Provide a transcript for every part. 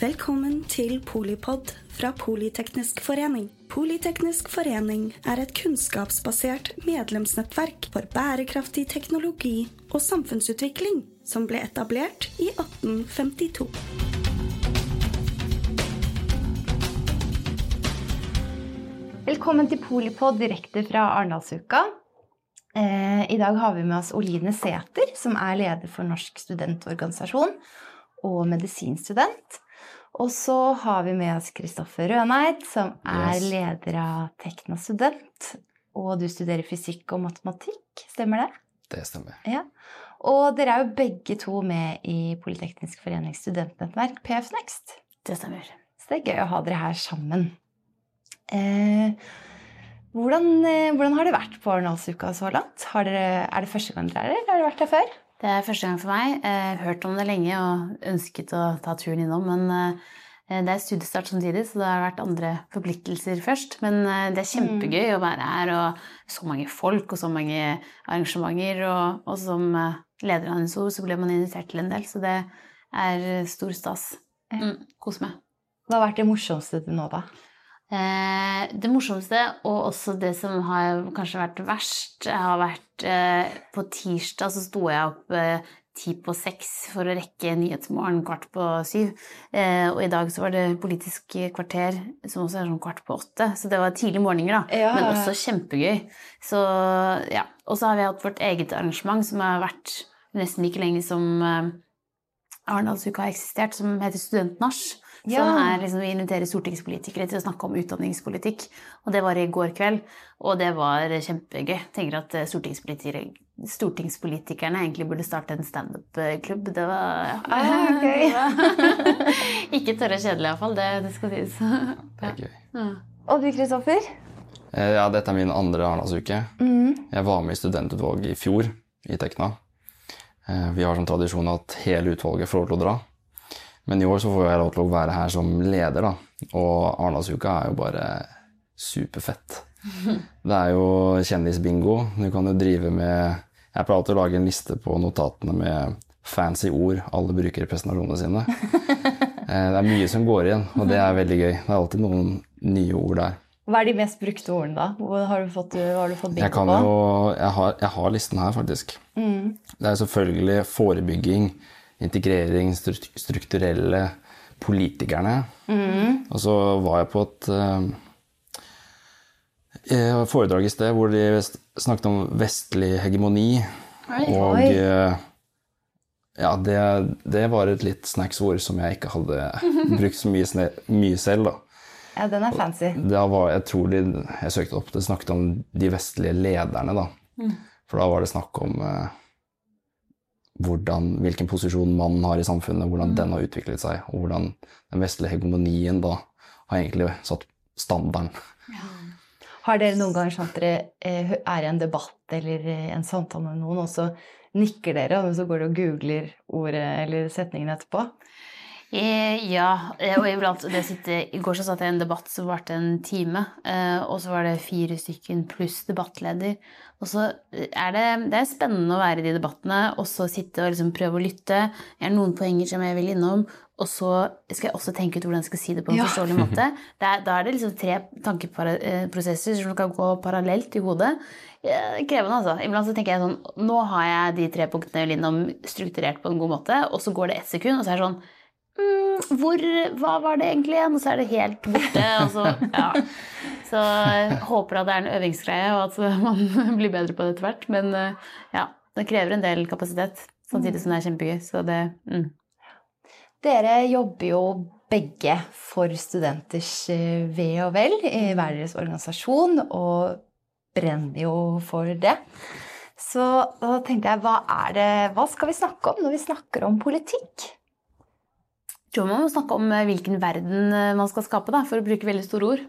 Velkommen til Polipod fra Politeknisk forening. Politeknisk forening er et kunnskapsbasert medlemsnettverk for bærekraftig teknologi og samfunnsutvikling som ble etablert i 1852. Velkommen til Polipod direkte fra Arendalsuka. Eh, I dag har vi med oss Oline Sæther, som er leder for Norsk studentorganisasjon og medisinstudent. Og så har vi med oss Kristoffer Røneid, som er Yes. leder av Tekna student. Og du studerer fysikk og matematikk, stemmer det? Det stemmer. Ja. Og dere er jo begge to med i Politeknisk forenings studentnettverk, PF Next. Det stemmer. Så det er gøy å ha dere her sammen. Eh, hvordan, eh, hvordan har det vært på Arendalsuka så langt? Har dere, er det første gang dere er her, eller har dere vært her før? Det er første gang for meg. Jeg har hørt om det lenge og ønsket å ta turen innom, men eh, det er studiestart samtidig, så det har vært andre forpliktelser først. Men eh, det er kjempegøy å være her, og så mange folk og så mange arrangementer. Og, og som eh, leder av NSO så ble man invitert til en del, så det er stor stas. Mm, Kos meg. Hva har vært det morsomste til nå, da? Eh, det morsomste, og også det som har kanskje vært verst, har vært eh, På tirsdag så sto jeg opp eh, ti på seks for å rekke Nyhetsmorgen kvart på syv. Eh, og i dag så var det Politisk kvarter, som også er sånn kvart på åtte. Så det var tidlige morgener, da. Ja. Men også kjempegøy. Så ja. Og så har vi hatt vårt eget arrangement som har vært nesten like lenge som eh, Arendalsuka har eksistert, som heter Studentnasj. Ja. Som er liksom, Vi inviterer stortingspolitikere til å snakke om utdanningspolitikk. Og det var i går kveld, og det var kjempegøy. Jeg tenker at eh, stortingspolitikere, stortingspolitikerne egentlig burde starte en standup-klubb. Det var ja. Ah, okay. Ikke tørre og kjedelig, iallfall. Det, det skal sies. Det er gøy. Ja. Og du, Kristoffer? Eh, Ja, dette er min andre Arendalsuke. Mm. Jeg var med i studentutvalget i fjor i Tekna. Eh, Vi har som tradisjon at hele utvalget får lov til å dra. Men i år så får jeg lov til å være her som leder, da. Og Arendalsuka er jo bare superfett. Det er jo kjendisbingo. Du kan jo drive med Jeg pleier alltid å lage en liste på notatene med fancy ord alle bruker i presentasjonene sine. Eh, Det er mye som går igjen, og det er veldig gøy. Det er alltid noen nye ord der. Hva er de mest brukte ordene, da? Hva har du fått, har du fått Jeg, bingo kan på? jo, jeg, har, jeg har listen her, faktisk. Mm. Det er selvfølgelig forebygging, integrering, stru- strukturelle, politikerne. Mm. Og så var jeg på et uh, foredrag i sted hvor de snakket om vestlig hegemoni. Og Oi. Uh, ja, det, det var et litt snacks-ord som jeg ikke hadde brukt så mye, sne- mye selv. da. Ja, den er fancy. Var, jeg tror de, jeg søkte opp, det snakket om de vestlige lederne, da. For da var det snakk om eh, hvordan, hvilken posisjon mannen har i samfunnet, hvordan den har utviklet seg, og hvordan den vestlige hegemonien da har egentlig satt standarden. Har dere noen ganger sånn at dere eh, er i en debatt eller eh, en samtale med noen, og så nikker dere, og så går dere og googler ordet eller setningen etterpå? Eh, Ja, eh, og iblant det sitter, I går så satt jeg i en debatt som varte en time, eh, og så var det fire stykken pluss debattleder. Og så er det, det er spennende å være i de debattene, og så sitte og liksom prøve å lytte. Jeg har noen poenger som jeg vil innom, og så skal jeg også tenke ut hvordan jeg skal si det på en Ja. forståelig måte. Er, da er det liksom tre tankeprosesser som kan gå parallelt i hodet. Krevende, altså. Iblant så tenker jeg sånn Nå har jeg de tre punktene jeg vil innom strukturert på en god måte, og så går det ett sekund, og så er det sånn mm, hvor, Hva var det egentlig igjen? Og så er det helt borte. Så, ja. så jeg håper at det er en øvingsgreie, og at man blir bedre på det etter hvert. Men eh, ja, det krever en del kapasitet, samtidig som det er kjempegøy. Så det mm. Dere jobber jo begge for studenters eh, ve og vel i hver deres organisasjon, og brenner jo for det. Så da tenkte jeg, hva, er det, hva skal vi snakke om når vi snakker om politikk? Tror man må snakke om eh, hvilken verden eh, man skal skape, da, for å bruke veldig store ord.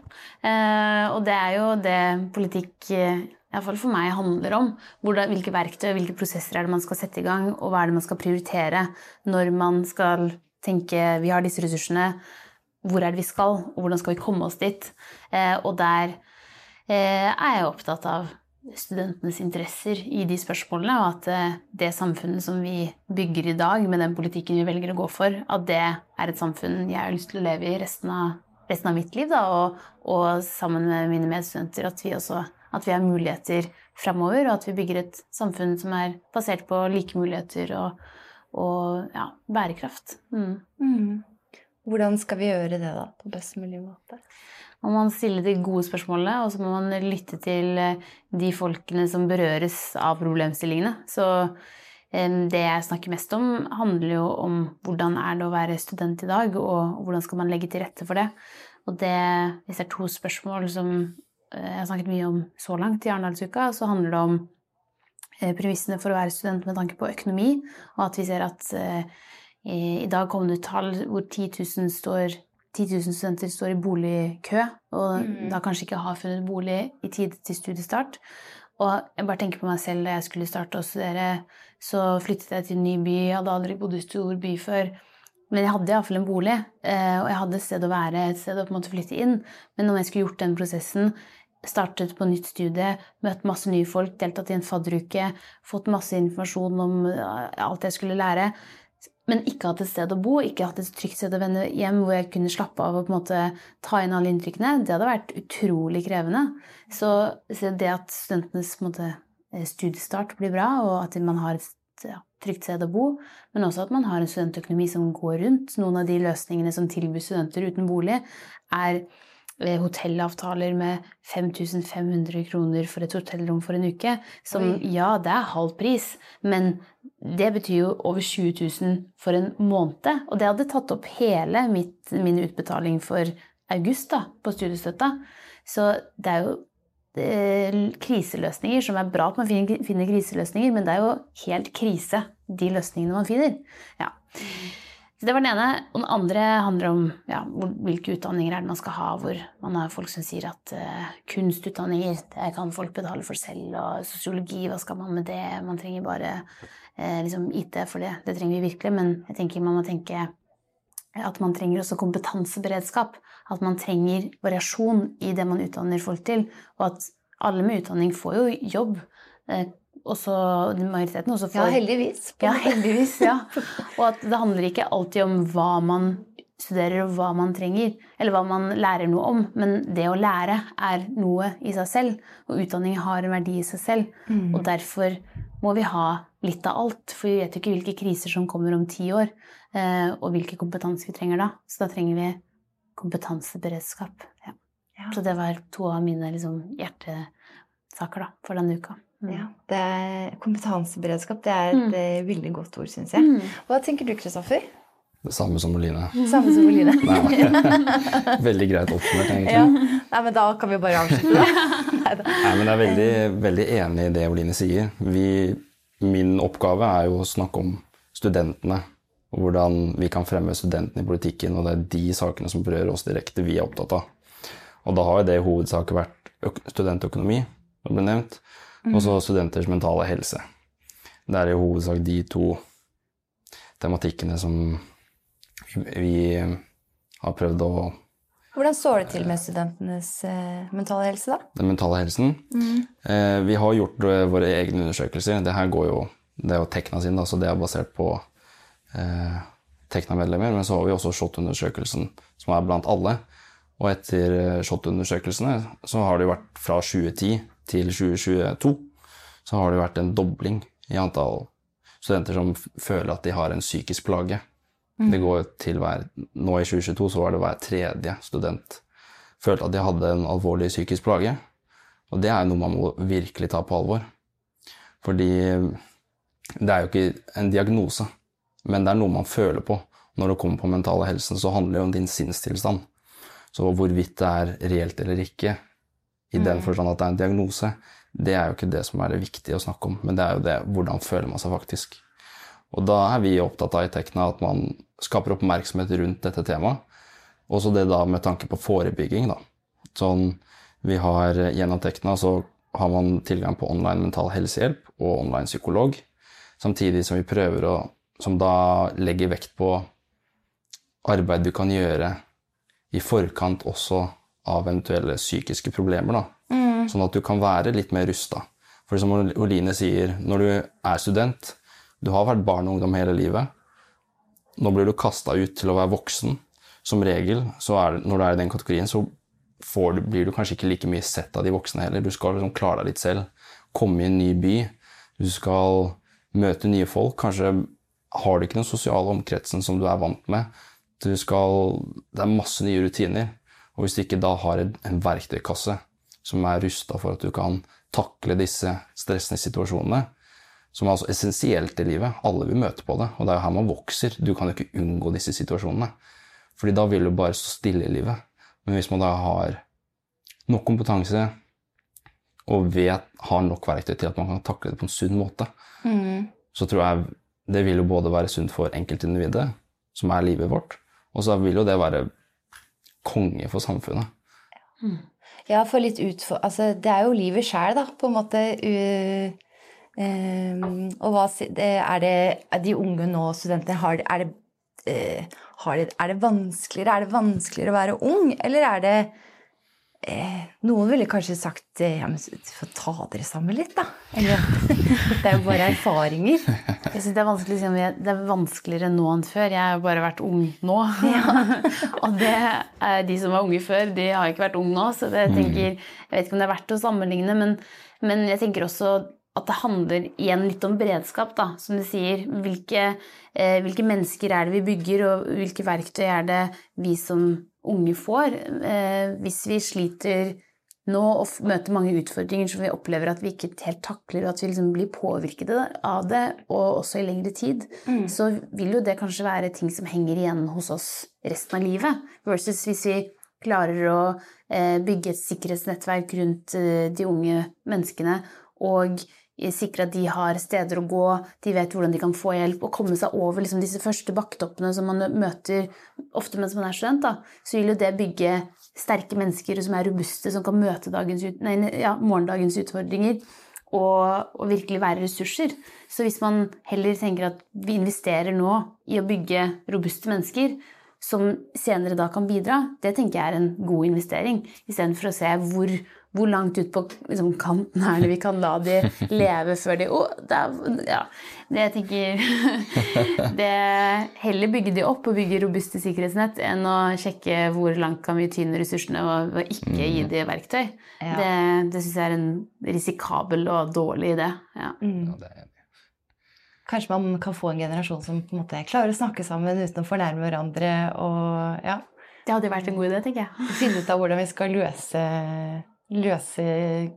Eh, og det er jo det politikk iallfall for meg handler om. Hvilke verktøy hvilke prosesser er det man skal sette i gang, og hva er det man skal prioritere når man skal tenke vi har disse ressursene, hvor er det vi skal, og hvordan skal vi komme oss dit? Og der er jeg opptatt av studentenes interesser i de spørsmålene, og at eh, det samfunnet som vi bygger i dag, med den politikken vi velger å gå for, at det er et samfunn jeg har lyst til å leve i resten av, resten av mitt liv. Da, og, og, sammen med mine medstudenter at vi også at vi har muligheter framover, og at vi bygger et samfunn som er basert på like muligheter og, og ja, bærekraft. Mm. Mm. Hvordan skal vi gjøre det da, på best mulig måte? Man må stille de gode spørsmålene, og så må man lytte til eh, de folkene som berøres av problemstillingene. Så det jeg snakker mest om, handler jo om hvordan er det å være student i dag, og hvordan skal man legge til rette for det. Og det, hvis det er to spørsmål som eh, jeg har snakket mye om så langt i Arendalsuka, så handler det om eh, premissene for å være student med tanke på økonomi, og at vi ser at i dag kom det ut tall hvor 10 000 står 10 000 studenter står i boligkø og mm. da kanskje ikke har funnet bolig i tide til studiestart. Og jeg bare tenker på meg selv da jeg skulle starte å studere, så flyttet jeg til en ny by. Jeg hadde aldri bodd i stor by før. Men jeg hadde iallfall en bolig, eh, og jeg hadde et sted å være, et sted å på en måte flytte inn. Men når jeg skulle gjort den prosessen, startet på nytt studie, møtt masse nye folk, deltatt i en fadderuke, fått masse informasjon om alt jeg skulle lære, men ikke hatt et sted å bo, ikke hatt et trygt sted å vende hjem hvor jeg kunne slappe av og på en måte ta inn alle inntrykkene, det hadde vært utrolig krevende. Så, det at studentenes måte, eh, studiestart blir bra, og at man har et ja, trygt sted å bo, men også at man har en studentøkonomi som går rundt. Noen av de løsningene som tilbyr studenter uten bolig, er hotellavtaler med 5500 kroner for et hotellrom for en uke. Som Oi. ja, det er halv pris, men det betyr jo over 20 000 for en måned. Og det hadde tatt opp hele mitt, min utbetaling for august da, på studiestøtta. Så det er jo det er kriseløsninger som er bra at man finner, finner kriseløsninger, men det er jo helt krise, de løsningene man finner. Ja. Så det var den ene. Og den andre handler om ja, hvilke utdanninger er det man skal ha, hvor man har folk som sier at uh, kunstutdanninger det kan folk betale for selv, og sosiologi, hva skal man med det? Man trenger bare uh, liksom IT for det. Det trenger vi virkelig, men jeg tenker man må tenke at man trenger også kompetanseberedskap. At man trenger variasjon i det man utdanner folk til, og at alle med utdanning får jo jobb. Uh, også majoriteten også får Ja, heldigvis. Ja, heldigvis, ja. Og at det handler ikke alltid om hva man studerer og hva man trenger, eller hva man lærer noe om, men det å lære er noe i seg selv, og utdanning har en verdi i seg selv. Mm. Og derfor må vi ha litt av alt, for vi vet jo ikke hvilke kriser som kommer om ti år, eh, og hvilken kompetanse vi trenger da. Så da trenger vi kompetanseberedskap. Ja. Ja. Så det var to av mine liksom, hjertesaker da, for denne uka. Mm. Ja, det er kompetanseberedskap. Det er et mm. Veldig godt ord, syns jeg. Mm. Hva tenker du, Kristoffer? Det samme som Oline. Samme som Oline. veldig greit oppsummert, egentlig. Ja. Nei, men da kan vi bare avslutte det. Nei, men jeg er veldig, veldig enig i det Oline sier. Vi, min oppgave er jo å snakke om studentene. Og hvordan vi kan fremme studentene i politikken. Og det er de sakene som berører oss direkte, vi er opptatt av. Og da har jo det i hovedsak vært studentøkonomi, som ble nevnt. Mm. Og så studenters mentale helse. Det er i hovedsak de to tematikkene som vi har prøvd å Hvordan står det til med studentenes eh, mentale helse, da? Den mentale helsen? Mm. Eh, vi har gjort eh, våre egne undersøkelser. Det her går jo Det er jo Tekna sin, da, så det er basert på eh, Tekna-medlemmer. Men så har vi også SHoT-undersøkelsen, som er blant alle. Og etter eh, SHoT-undersøkelsene så har det vært fra 2010 til 2022 så har det vært en dobling i antall studenter som føler at de har en psykisk plage. Mm. Det går til hver, Nå i 2022 så var det hver tredje student følte at de hadde en alvorlig psykisk plage. Og det er noe man må virkelig ta på alvor. Fordi det er jo ikke en diagnose, men det er noe man føler på. Når det kommer på mentale helsen, så handler det om din sinnstilstand. Så hvorvidt det er reelt eller ikke, i mm. den forstand at det er en diagnose, det er jo ikke det som er det viktige å snakke om, men det er jo det hvordan føler man seg faktisk. Og da er vi opptatt av i Tekna at man skaper oppmerksomhet rundt dette temaet. Også det da med tanke på forebygging, da. Sånn vi har gjennom Tekna så har man tilgang på online mental helsehjelp og online psykolog, samtidig som vi prøver å Som da legger vekt på arbeid du kan gjøre i forkant også av eventuelle psykiske problemer. da. Mm. Sånn at du kan være litt mer rusta. For som Oline sier, når du er student, du har vært barn og ungdom hele livet. Nå blir du kasta ut til å være voksen. Som regel, det- når du er i den kategorien, så du, blir du kanskje ikke like mye sett av de voksne heller. Du skal liksom klare deg litt selv. Komme i en ny by. Du skal møte nye folk. Kanskje har du ikke den sosiale omkretsen som du er vant med. Du skal, det er masse nye rutiner. Og hvis du ikke da har en, verktøykasse som er rusta for at du kan takle disse stressende situasjonene, som er altså essensielt i livet. Alle vil møte på det, og det er jo her man vokser. Du kan jo ikke unngå disse situasjonene. Fordi da vil du bare stå stille i livet. Men hvis man da har nok kompetanse og vet, har nok verktøy til at man kan takle det på en sunn måte, så tror jeg det vil jo både være sunt for enkeltindividet, som er livet vårt, og så vil jo det være konge for samfunnet. Ja, for litt utfor... Altså, det er jo livet sjæl, da, på en måte. u- ehm, og hva Er det de unge nå, studentene, har, er, det, uh, har det, er det vanskeligere? Er det vanskeligere å være ung, eller er det Noen ville kanskje sagt eh, ja, men få ta dere sammen litt, da. Eller Det er jo bare erfaringer. Jeg synes det, er vanskelig, å si om det er vanskeligere nå enn før. Jeg har jo bare vært ung nå. og det er de som var unge før, de har ikke vært unge nå. Så det, jeg, tenker, jeg vet ikke om det er verdt å sammenligne, men, men jeg tenker også at det handler igjen litt om beredskap, da, som du sier. Hvilke, eh, hvilke mennesker er det vi bygger, og hvilke verktøy er det vi som unge får? Eh, hvis vi sliter nå og møter mange utfordringer som vi opplever at vi ikke helt takler, og at vi liksom blir påvirket av det, og også i lengre tid, så vil jo det kanskje være ting som henger igjen hos oss resten av livet. Versus hvis vi klarer å eh, bygge et sikkerhetsnettverk rundt eh, de unge menneskene og sikre at de har steder å gå, de vet hvordan de kan få hjelp, og komme seg over liksom, disse første bakketoppene som man møter ofte mens man er student, da, så vil jo det bygge sterke mennesker som er robuste, som kan møte dagens, nei, ja, morgendagens utfordringer. Og, og virkelig være ressurser. Så hvis man heller tenker at vi investerer nå i å bygge robuste mennesker, som senere da kan bidra, det tenker jeg er en god investering. Istedenfor å se hvor, hvor langt ut på liksom, kanten er det vi kan la de leve før de oh, det er, ja. Det jeg tenker det Heller bygge de opp og bygge robuste sikkerhetsnett enn å sjekke hvor langt kan vi tyne ressursene og og ikke gi de verktøy. Ja. Det, det syns jeg er en risikabel og dårlig idé. Ja. Mm. det er Kanskje man kan få en generasjon som på en måte klarer å snakke sammen uten å fornærme hverandre. og ja, Det hadde vært en god idé, tenker jeg. finne ut av hvordan vi skal løse, løse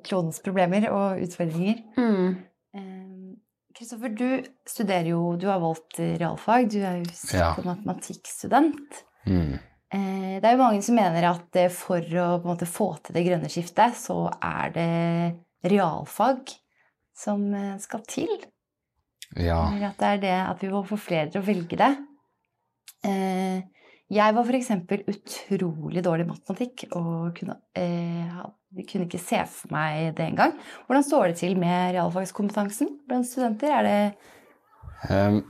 klodens problemer og utfordringer. Mm. Eh, du studerer jo Du har valgt realfag. Du er jo Ja. matematikkstudent. Mm. Eh, Det er jo mange som mener at eh, for å på en måte få til det grønne skiftet, så er det realfag som eh, skal til. Ja. Eller at det er det at vi må få flere til å velge det. Eh, Jeg var f.eks. utrolig dårlig i matematikk og kunne, eh, ha- kunne ikke se for meg det engang. Hvordan står det til med realfagskompetansen blant studenter? Er det um,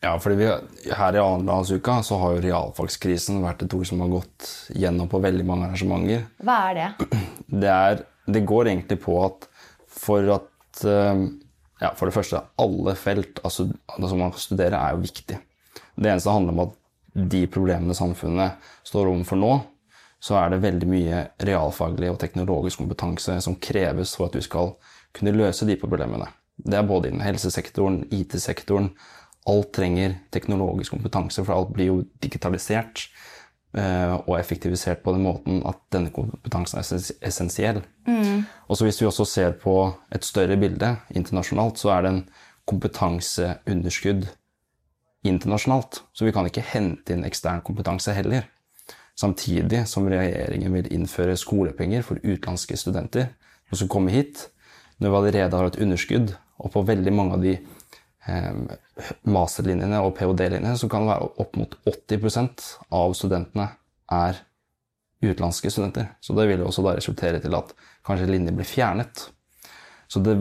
ja, fordi vi, her i Arendalsuka så har jo realfagskrisen vært et ord som har gått gjennom på veldig mange arrangementer. Hva er det? Det, er, det går egentlig på at for at ehm, ja, For det første, alle felt altså, som man studerer, er jo viktig. Det eneste handler om at de problemene samfunnet står overfor nå, så er det veldig mye realfaglig og teknologisk kompetanse som kreves for at du skal kunne løse de problemene. Det er både innen helsesektoren, IT-sektoren. Alt trenger teknologisk kompetanse, for alt blir jo digitalisert eh, og effektivisert på den måten at denne kompetansen er essensiell. essensiell. Og så hvis vi også ser på et større bilde internasjonalt, så er det en kompetanseunderskudd internasjonalt. Så vi kan ikke hente inn ekstern kompetanse heller. Samtidig som regjeringen vil innføre skolepenger for utenlandske studenter som skal komme hit, når vi allerede har et underskudd, og på veldig mange av de eh, masterlinjene og ph.d.-linjene så kan det være opp mot 80% av studentene er utenlandske studenter. Så det vil også da resultere til at kanskje linjer blir fjernet. Så det,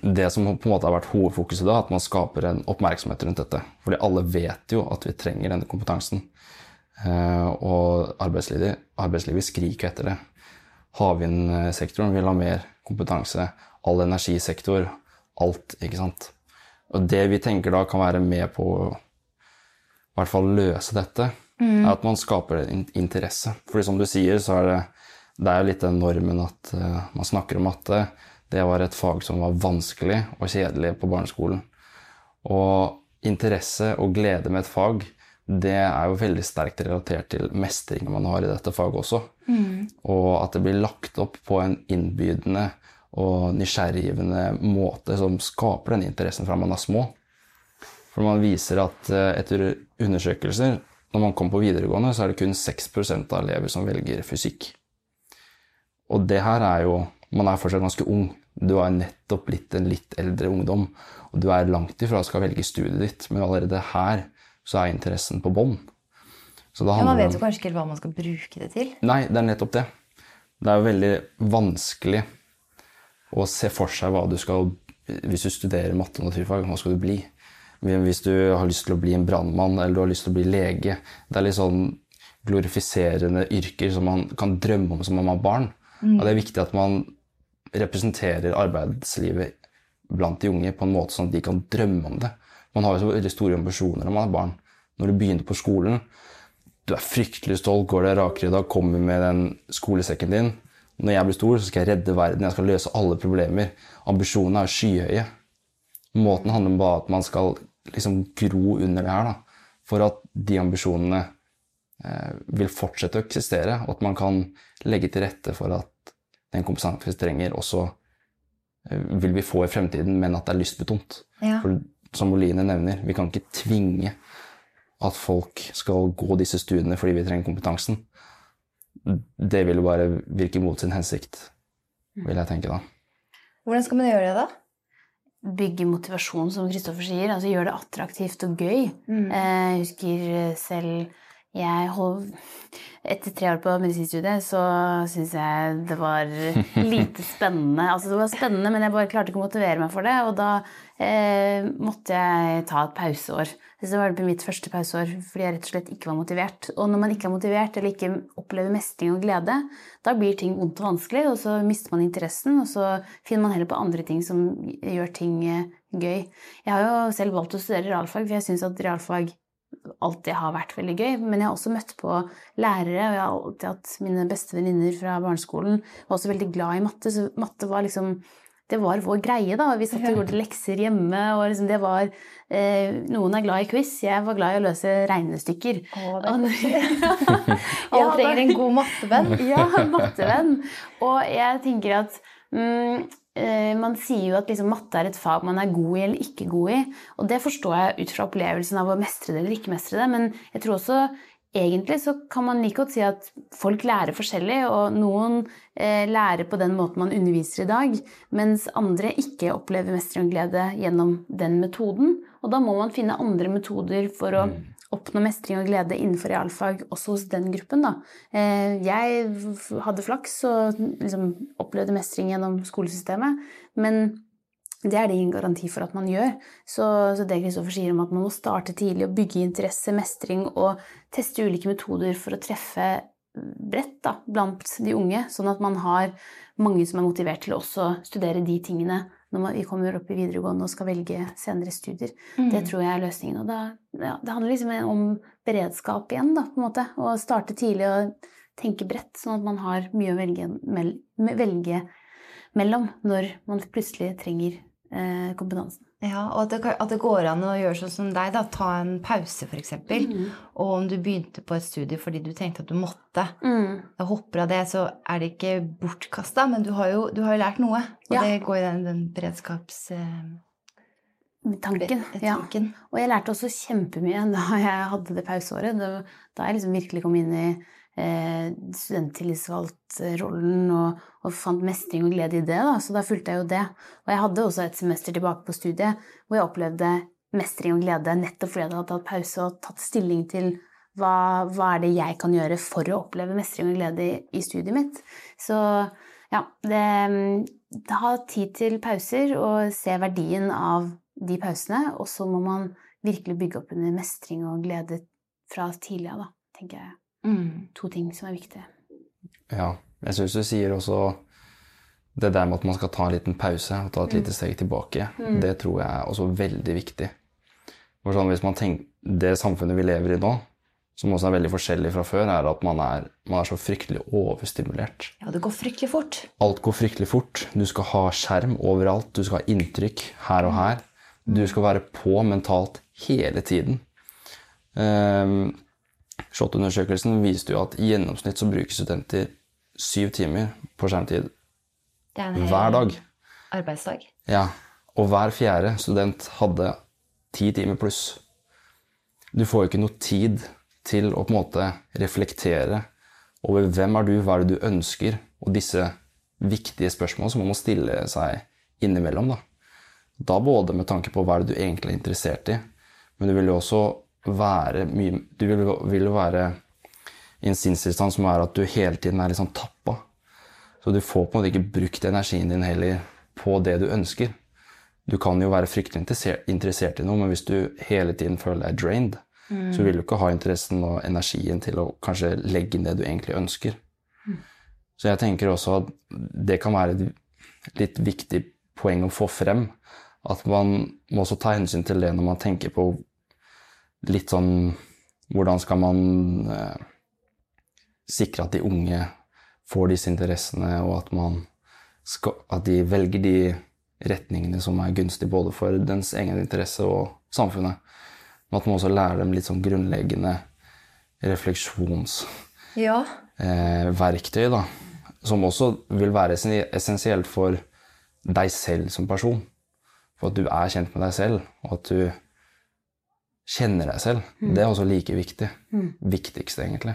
det som på en måte har vært hovedfokuset da, at man skaper en oppmerksomhet rundt dette. Fordi alle vet jo at vi trenger denne kompetansen. Eh, og arbeidslivet, arbeidslivet skriker etter det. Havvindsektoren vil ha mer kompetanse. all energisektor, alt, ikke sant. Og det vi tenker da kan være med på å i hvert fall løse dette, er at man skaper en interesse. Fordi som du sier, så er det, det er litt den normen at uh, man snakker om matte. Det var et fag som var vanskelig og kjedelig på barneskolen. Og interesse og glede med et fag, det er jo veldig sterkt relatert til mestringen man har i dette faget også. Og at det blir lagt opp på en innbydende og nysgjerriggivende måte som skaper den interessen fra man er små. For man viser at eh, etter undersøkelser, når man kommer på videregående, så er det kun 6% av elever som velger fysikk. Og det her er jo Man er fortsatt ganske ung. Du er nettopp blitt en litt eldre ungdom. Og du er langt ifra skal velge studiet ditt, men allerede her så er interessen på bånn. Ja, man vet om- jo kanskje ikke hva man skal bruke det til. Nei, det er nettopp det. Det er jo veldig vanskelig å se for seg hva du skal Hvis du studerer matte og naturfag, hva skal du bli? Hvis du har lyst til å bli en brannmann eller du har lyst til å bli lege Det er litt sånn glorifiserende yrker som man kan drømme om som man har barn. Og det er viktig at man representerer arbeidslivet blant de unge på en måte sånn at de kan drømme om det. Man har jo så veldig store ambisjoner når man er barn. Når du begynner på skolen, du er fryktelig stolt, går deg dag, kommer med den skolesekken din. Når jeg blir stor, så skal jeg redde verden, jeg skal løse alle problemer. Ambisjonene er skyhøye. Måten handler om bare at man skal liksom gro under det her, da. For at de ambisjonene eh, vil fortsette å eksistere, og at man kan legge til rette for at den kompetansen vi trenger, også eh, vil vi få i fremtiden, men at det er lystbetont. Ja. For som Oline nevner, vi kan ikke tvinge at folk skal gå disse studiene fordi vi trenger kompetansen. Det vil jo bare virke mot sin hensikt, vil jeg tenke da. Hvordan skal man gjøre det, da? Bygge motivasjon, som Kristoffer sier. altså Gjøre det attraktivt og gøy. Mm. Eh, Jeg husker selv jeg hold, Etter tre år på medisinstudiet så syns jeg det var lite spennende. Altså det var spennende, men jeg bare klarte ikke å motivere meg for det. Og da eh, måtte jeg ta et pauseår. Så det var mitt første pauseår fordi jeg rett og slett ikke var motivert. Og når man ikke er motivert eller ikke opplever mestring og glede, da blir ting vondt og vanskelig, og så mister man interessen, og så finner man heller på andre ting som gjør ting eh, gøy. Jeg har jo selv valgt å studere realfag, for jeg syns at realfag alltid har vært veldig gøy. Men jeg har også møtt på lærere, og jeg har alltid hatt mine beste venninner fra barneskolen var også veldig glad i matte, så matte var liksom det var vår greie, da. Vi satt og gjorde lekser hjemme, og liksom det var eh, Noen er glad i quiz, jeg var glad i å løse regnestykker. Å, det er Alle trenger en god mattevenn. ja, mattevenn. Og jeg tenker at mm, eh, man sier jo at liksom, matte er et fag man er god i eller ikke god i. Og det forstår jeg ut fra opplevelsen av å mestre det eller ikke mestre det. Men jeg tror også egentlig så kan man like godt si at folk lærer forskjellig, og noen eh, lærer på den måten man underviser i dag, mens andre ikke opplever mestring og glede gjennom den metoden. Og da må man finne andre metoder for å oppnå mestring og glede innenfor realfag også hos den gruppen. Da. Eh, Jeg hadde flaks og liksom opplevde mestring gjennom skolesystemet, men det er det ingen garanti for at man gjør. Så, så det Kristoffer sier om at man må starte tidlig og bygge interesse, mestring og teste ulike metoder for å treffe bredt da, blant de unge, sånn at man har mange som er motivert til å også studere de tingene når man, vi kommer opp i videregående og skal velge senere studier. Det tror jeg er løsningen. Og da, ja, det handler liksom om beredskap igjen, da, på en måte. Å starte tidlig og tenke bredt, sånn at man har mye å velge, mel, velge mellom når man plutselig trenger kompetansen. Ja, og at det, kan- at det går an å gjøre sånn som deg, da. Ta en pause, f.eks. Mm. Og om du begynte på et studie fordi du tenkte at du måtte, da hopper av det, så er det ikke bortkasta, men du har, jo, du har jo lært noe. Og Ja. det går i den, den beredskapstanken. Tanken. Ja. Og jeg lærte også kjempemye da jeg hadde det pauseåret. Da jeg liksom virkelig kom inn i eh, studenttillitsvalgtrollen og, og fant mestring og glede i det. Da. Så da fulgte jeg jo det. Og jeg hadde også et semester tilbake på studiet hvor jeg opplevde mestring og glede nettopp fordi jeg hadde tatt pause og tatt stilling til hva, hva er det jeg kan gjøre for å oppleve mestring og glede i, i studiet mitt. Så ja, det, det ha tid til pauser og se verdien av de pausene, og så må man virkelig bygge opp under mestring og glede fra tidlig av, tenker jeg. Mm. To ting som er viktige. Ja, jeg syns du sier også det der med at man skal ta en liten pause og ta et lite steg tilbake, det tror jeg er også veldig viktig. For sånn, hvis man tenker, Det samfunnet vi lever i nå, som også er veldig forskjellig fra før, er at man er, man er så fryktelig overstimulert. Ja, det går fryktelig fort. Alt går fryktelig fort. Du skal ha skjerm overalt. Du skal ha inntrykk her og her. Du skal være på mentalt hele tiden. Um, SHoT-undersøkelsen viste jo at i gjennomsnitt så bruker studenter syv timer på skjermtid er hver dag. arbeidsdag. Ja, og hver fjerde student hadde ti timer pluss. Du får jo ikke noe tid til å på en måte reflektere over hvem er du, hva er det du ønsker, og disse viktige spørsmålene som man må stille seg innimellom. Da, da både med tanke på hva er det du egentlig er interessert i, men du vil jo også være mye Du vil, vil være i en sinnstilstand som er at du hele tiden er liksom tappa. Så du får på en måte ikke brukt energien din heller på det du ønsker. Du kan jo være fryktelig interessert, i noe, men hvis du hele tiden føler deg drained, så vil du ikke ha interessen og energien til å kanskje legge inn det du egentlig ønsker. Så jeg tenker også at det kan være et litt viktig poeng å få frem. At man må også ta hensyn til det når man tenker på litt sånn Hvordan skal man eh, sikre at de unge får disse interessene, og at, man skal, at de velger de retningene som er gunstige både for dens egen interesse og samfunnet. Men at man også lærer dem litt sånn grunnleggende refleksjonsverktøy, Ja. da. Som også vil være essensielt for deg selv som person. For at du er kjent med deg selv, og at du kjenner deg selv. Det er også like viktig. Viktigste, egentlig.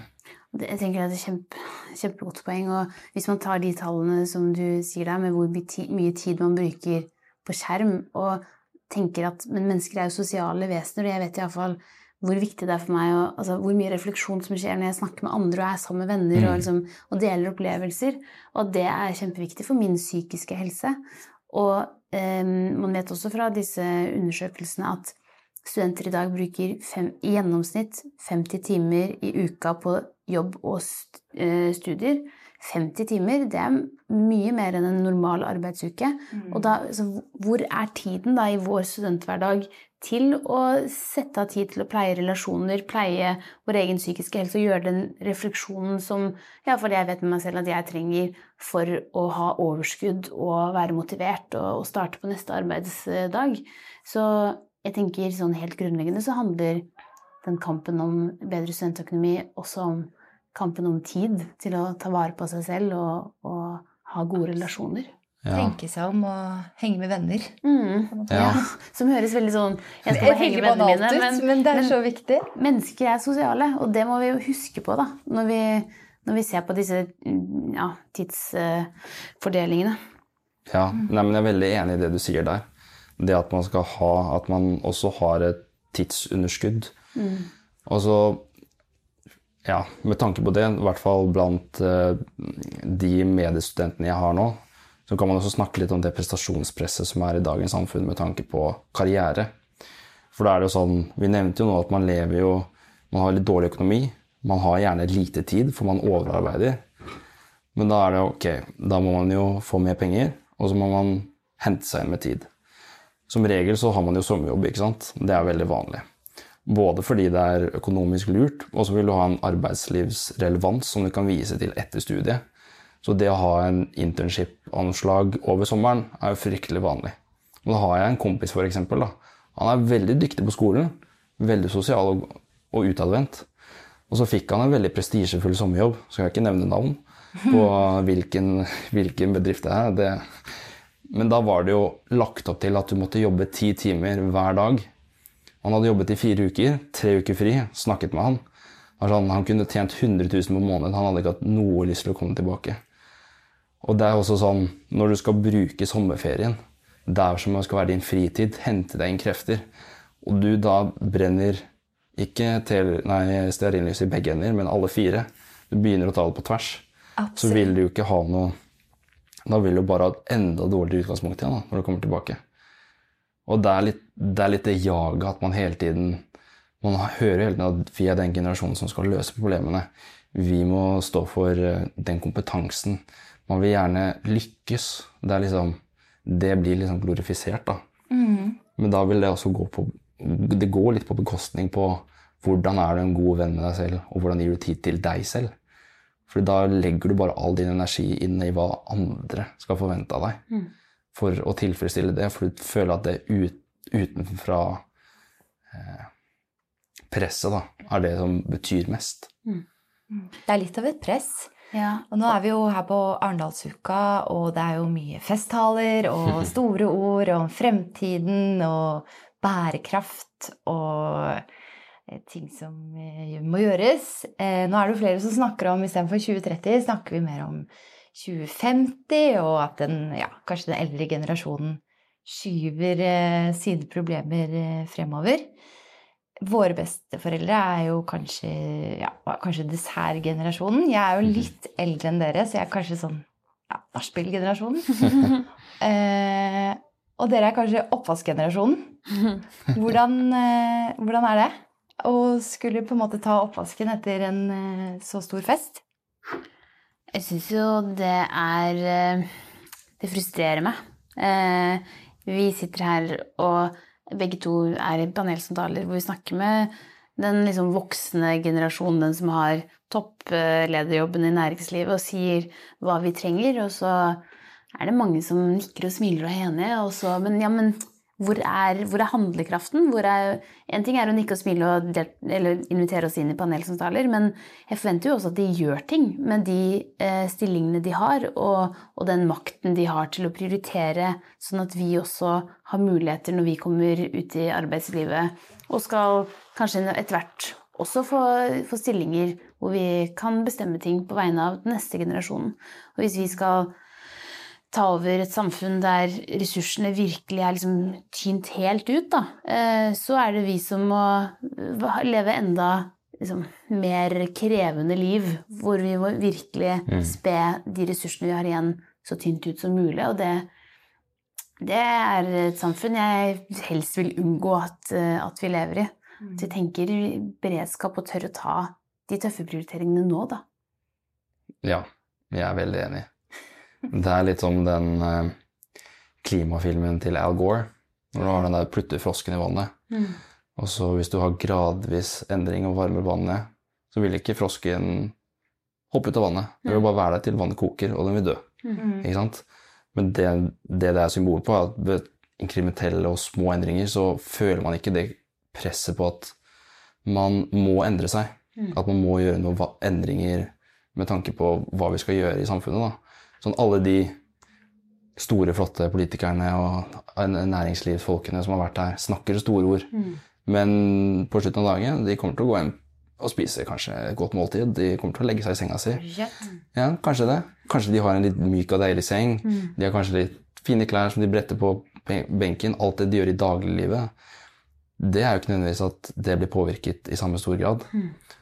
Det- Jeg tenker at det er kjempe, kjempegodt poeng. Og hvis man tar de tallene som du sier der, med hvor mye tid man bruker på skjerm, og tenker at Men mennesker er jo sosiale vesener, og jeg vet iallfall hvor viktig det er for meg og, altså, Hvor mye refleksjon som skjer når jeg snakker med andre og er sammen med venner og, liksom, og deler opplevelser. Og det er kjempeviktig for min psykiske helse. Og eh, man vet også fra disse undersøkelsene at studenter i dag bruker fem, i gjennomsnitt 50 timer i uka på jobb og eh, studier. 50 timer, det er mye mer enn en normal arbeidsuke. Og da, så hvor er tiden da i vår studenthverdag til å sette av tid til å pleie relasjoner, pleie vår egen psykiske helse og gjøre den refleksjonen som iallfall jeg vet med meg selv at jeg trenger for å ha overskudd og være motivert og, og starte på neste arbeidsdag. Så jeg tenker sånn helt grunnleggende så handler den kampen om bedre studentøkonomi også om kampen om tid til å ta vare på seg selv og, og ha gode relasjoner. Ja. Tenke seg om og henge med venner. Mm. Ja. Som høres veldig sånn Jeg skal bare henge med vennene mine. Men, men det er men- så viktig. mennesker er sosiale, og det må vi jo huske på da, når vi, når vi ser på disse ja, tidsfordelingene. Ja, nei, men jeg er veldig enig i det du sier der. Det at man skal ha At man også har et tidsunderskudd. Og så Ja, med tanke på det, i hvert fall blant eh, de mediestudentene jeg har nå, så kan man også snakke litt om det prestasjonspresset som er i dagens samfunn med tanke på karriere. For da er det jo sånn Vi nevnte jo nå at man lever jo Man har litt dårlig økonomi. Man har gjerne lite tid, for man overarbeider. Men da er det ok, da må man jo få mer penger, og så må man hente seg inn med tid. Som regel så har man jo sommerjobb, ikke sant. Det er veldig vanlig. Både fordi det er økonomisk lurt, og så vil du ha en arbeidslivsrelevans som du kan vise til etter studiet. Så det å ha en internship-anslag over sommeren er jo fryktelig vanlig. Og da har jeg en kompis, for eksempel. Da. Han er veldig dyktig på skolen, veldig sosial og, og utadvendt. Og så fikk han en veldig prestisjefull sommerjobb, skal jeg ikke nevne navn på hvilken, hvilken bedrift det er. Det, men da var det jo lagt opp til at du måtte jobbe ti timer hver dag. Han hadde jobbet i fire uker, tre uker fri, snakket med han. Altså, han, han kunne tjent 100 000 på måneden, han hadde ikke hatt noe lyst til å komme tilbake. Og det er også sånn, når du skal bruke sommerferien, der som det skal være din fritid, hente deg inn krefter, og du da brenner ikke til, nei, stearinlys i begge ender, men alle fire, du begynner å ta det på tvers, så vil du jo ikke ha noe Da vil du bare ha et enda dårligere utgangspunkt igjen da, når du kommer tilbake. Og det er litt det, er litt det jaget at man hele tiden Man hører hele tiden at vi er den generasjonen som skal løse problemene. Vi må stå for eh, den kompetansen. Man vil gjerne lykkes. Det, er liksom, det blir liksom glorifisert, da. Men da vil det også gå på Det går litt på bekostning på hvordan er du en god venn med deg selv, og hvordan gir du tid til deg selv. For da legger du bare all din energi inn i hva andre skal forvente av deg. For å tilfredsstille det, for du føler at det ut, utenfra eh, presset da, er det som betyr mest. Det er litt av et press. Ja. Og nå er vi jo her på Arendalsuka, og det er jo mye festtaler og store ord om fremtiden og bærekraft og ting som eh, må gjøres. Eh, Nå er det jo flere som snakker om istedenfor 2030, snakker vi mer om 2050, og at den, ja, kanskje den eldre generasjonen skyver eh, sine problemer eh, fremover. Våre besteforeldre er jo kanskje, ja, kanskje dessertgenerasjonen. Jeg er jo litt eldre enn dere, så jeg er kanskje sånn ja, nachspiel-generasjonen. eh, og dere er kanskje oppvaskgenerasjonen. Hvordan, eh, hvordan er det å skulle på en måte ta oppvasken etter en eh, så stor fest? Jeg syns jo det er eh, Det frustrerer meg. Eh, Vi sitter her og begge to er i panelsamtaler hvor vi snakker med den liksom voksne generasjonen, den som har topplederjobben i næringslivet, og sier hva vi trenger. Og så er det mange som nikker og smiler og er enige. Og så, men ja, men hvor er, hvor er handlekraften? Hvor er, en ting er å nikke og smile og del, eller invitere oss inn i panelsamtaler, men jeg forventer jo også at de gjør ting med de eh, stillingene de har, og, og den makten de har til å prioritere, sånn at vi også har muligheter når vi kommer ut i arbeidslivet og skal kanskje etter hvert også få, få stillinger hvor vi kan bestemme ting på vegne av den neste generasjonen. Og hvis vi skal ta over et samfunn der ressursene virkelig er liksom tynt helt ut, da, eh, så er det vi som må leve enda liksom, mer krevende liv, hvor vi må virkelig spe de ressursene vi har igjen, så tynt ut som mulig. Og det, det er et samfunn jeg helst vil unngå at, at vi lever i. At vi tenker beredskap og tør å ta de tøffe prioriteringene nå, da. Ja, jeg er veldig enig. Det er litt som den eh, klimafilmen til Al Gore, når du har den der putter frosken i vannet. Og så hvis du har gradvis endring og varmer vannet, så vil ikke frosken hoppe ut av vannet. Det vil bare være der til vannet koker, og den vil dø. Ikke sant? Men det, det det er symbol på, er at ved inkrementelle og små endringer så føler man ikke det presset på at man må endre seg. At man må gjøre noen endringer med tanke på hva vi skal gjøre i samfunnet. Da. Sånn alle de store, flotte politikerne og næringslivsfolkene som har vært her, snakker store ord. Men på slutten av dagen de kommer til å gå hjem og spise kanskje et godt måltid. De kommer til å legge seg i senga si. Ja, kanskje det. Kanskje de har en litt myk og deilig seng. De har kanskje litt fine klær som de bretter på benken. Alt det de gjør i dagliglivet. Det er jo ikke nødvendigvis at det blir påvirket i samme stor grad.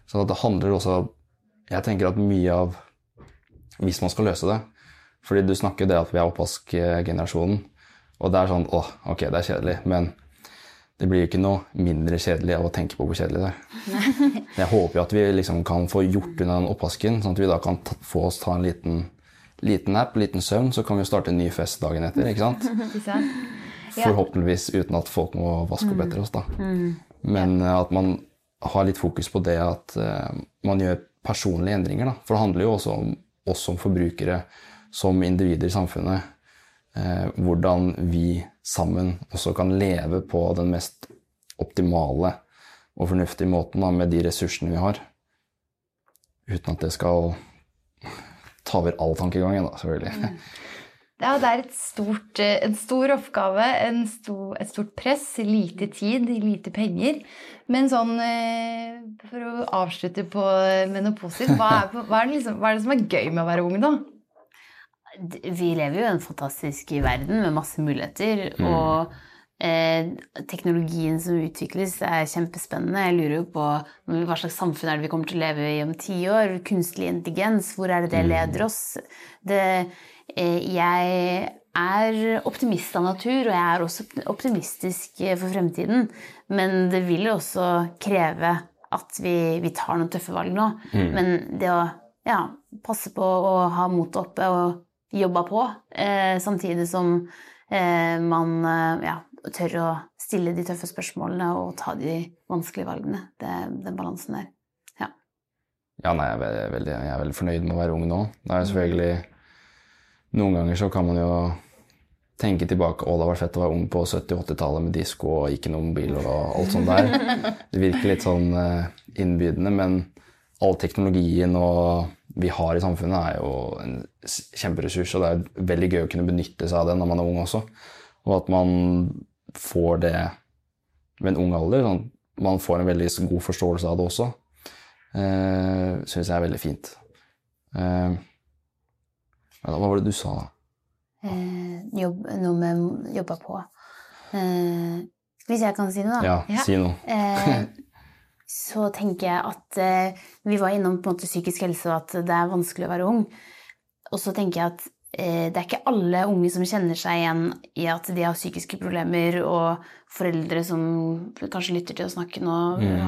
Så det handler også Jeg tenker at mye av Hvis man skal løse det Fordi du snakker det at vi er oppvaskgenerasjonen, og det er sånn åh, ok, det er kjedelig, men det blir jo ikke noe mindre kjedelig av å tenke på hvor kjedelig det er. Jeg håper jo at vi liksom kan få gjort unna den oppvasken, sånn at vi da kan ta, få oss ta en liten, liten nap, liten søvn, så kan vi jo starte en ny fest dagen etter. ikke sant? Forhåpentligvis uten at folk må vaske opp etter oss. da. Men eh, at man har litt fokus på det at eh, man gjør personlige endringer. da. For det handler jo også om oss som forbrukere, som individer i samfunnet. Eh, hvordan vi sammen også kan leve på den mest optimale og fornuftige måten da, med de ressursene vi har. Uten at det skal ta over all tankegangen, da, selvfølgelig. Ja, det er et stort, eh, en stor oppgave, en stor, et stort press, lite tid, lite penger. Men sånn, eh, for å avslutte på, med noe positivt, hva hva, liksom, hva er det som er gøy med å være ung, da? Vi lever jo i en fantastisk verden med masse muligheter. Og eh, teknologien som utvikles, er kjempespennende. Jeg lurer jo på hva slags samfunn er det vi kommer til å leve i om ti år? Kunstig intelligens, hvor er det det leder oss? Det, eh, jeg er optimist av natur, og jeg er også optimistisk eh, for fremtiden. Men det vil jo også kreve at vi, vi tar noen tøffe valg nå. Men det å ja, passe på å ha motet oppe og jobba på, eh, samtidig som eh, man eh, ja, tør å stille de tøffe spørsmålene og ta de vanskelige valgene. Det, den balansen der. Ja. Ja, nei, jeg er, veldig, jeg er veldig fornøyd med å være ung nå. Det er selvfølgelig Noen ganger så kan man jo tenke tilbake å det var fett å være ung på 70- 80-tallet med disko og ikke noen mobil og alt sånt der. Det virker litt sånn innbydende, men all teknologien og vi har i samfunnet, er jo en kjemperessurs, og det er veldig gøy å kunne benytte seg av det når man er ung også. Og at man får det ved en ung alder. Sånn, man får en veldig god forståelse av det også. Eh, Syns jeg er veldig fint. Eh, hva var det du sa? Eh, jobb, noe med jobba på. Eh, hvis jeg kan si noe, da. Ja, Ja. si noe. Så tenker jeg at eh, vi var innom på en måte psykisk helse og at det er vanskelig å være ung. Og så tenker jeg at eh, det er ikke alle unge som kjenner seg igjen i at de har psykiske problemer, og foreldre som kanskje lytter til å snakke nå,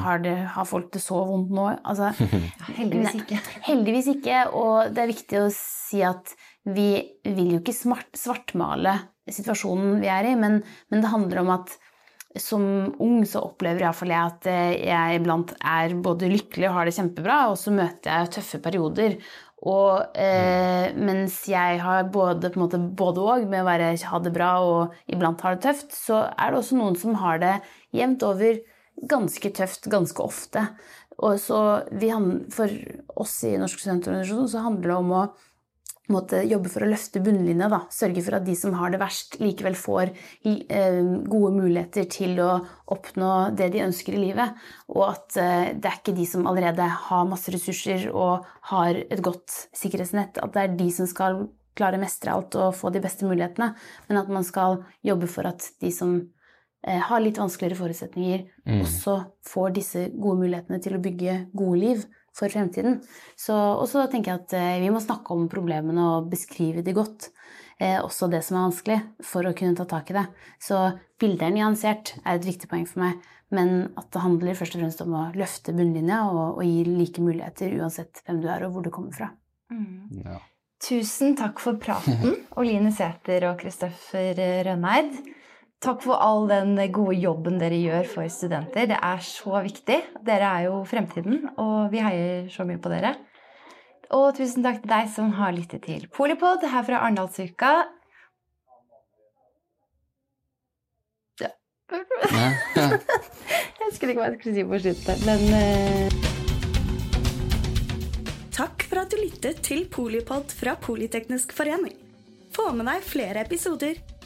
har, det, har folk det så vondt nå? Altså, Heldigvis ikke. Heldigvis ikke, og det er viktig å si at vi vil jo ikke smart, svartmale situasjonen vi er i, men, men det handler om at som ung så opplever iallfall jeg at eh, jeg iblant er både lykkelig og har det kjempebra, og så møter jeg tøffe perioder. Og eh, mens jeg har både på en måte både og med å være, ha det bra og iblant har det tøft, så er det også noen som har det jevnt over ganske tøft ganske ofte. Og så vi, For oss i Norsk studentorganisasjon så handler det om å måtte jobbe for å løfte bunnlinja. Da. Sørge for at de som har det verst, likevel får eh, gode muligheter til å oppnå det de ønsker i livet. Og at eh, det er ikke de som allerede har masse ressurser og har et godt sikkerhetsnett, at det er de som skal klare å mestre alt og få de beste mulighetene, men at man skal jobbe for at de som eh, har litt vanskeligere forutsetninger, også får disse gode mulighetene til å bygge gode liv for fremtiden. Så, og så tenker jeg at eh, vi må snakke om problemene og beskrive de godt. Eh, også det som er vanskelig, for å kunne ta tak i det. Så bildet er nyansert, er et viktig poeng for meg. Men at det handler først og fremst om å løfte bunnlinja og, og gi like muligheter uansett hvem du er og hvor du kommer fra. Ja. Tusen takk for praten, Oline Sæther og Kristoffer Rønneid. Takk for all den gode jobben dere gjør for studenter. Det er så viktig. Dere er jo fremtiden, og vi heier så mye på dere. Og tusen takk til deg som har lyttet til Polipod her fra Arendalsuka. Jeg husker ikke hva jeg skulle si på slutten, men eh, Takk for at du lyttet til Polipod fra Politeknisk forening. Få med deg flere episoder,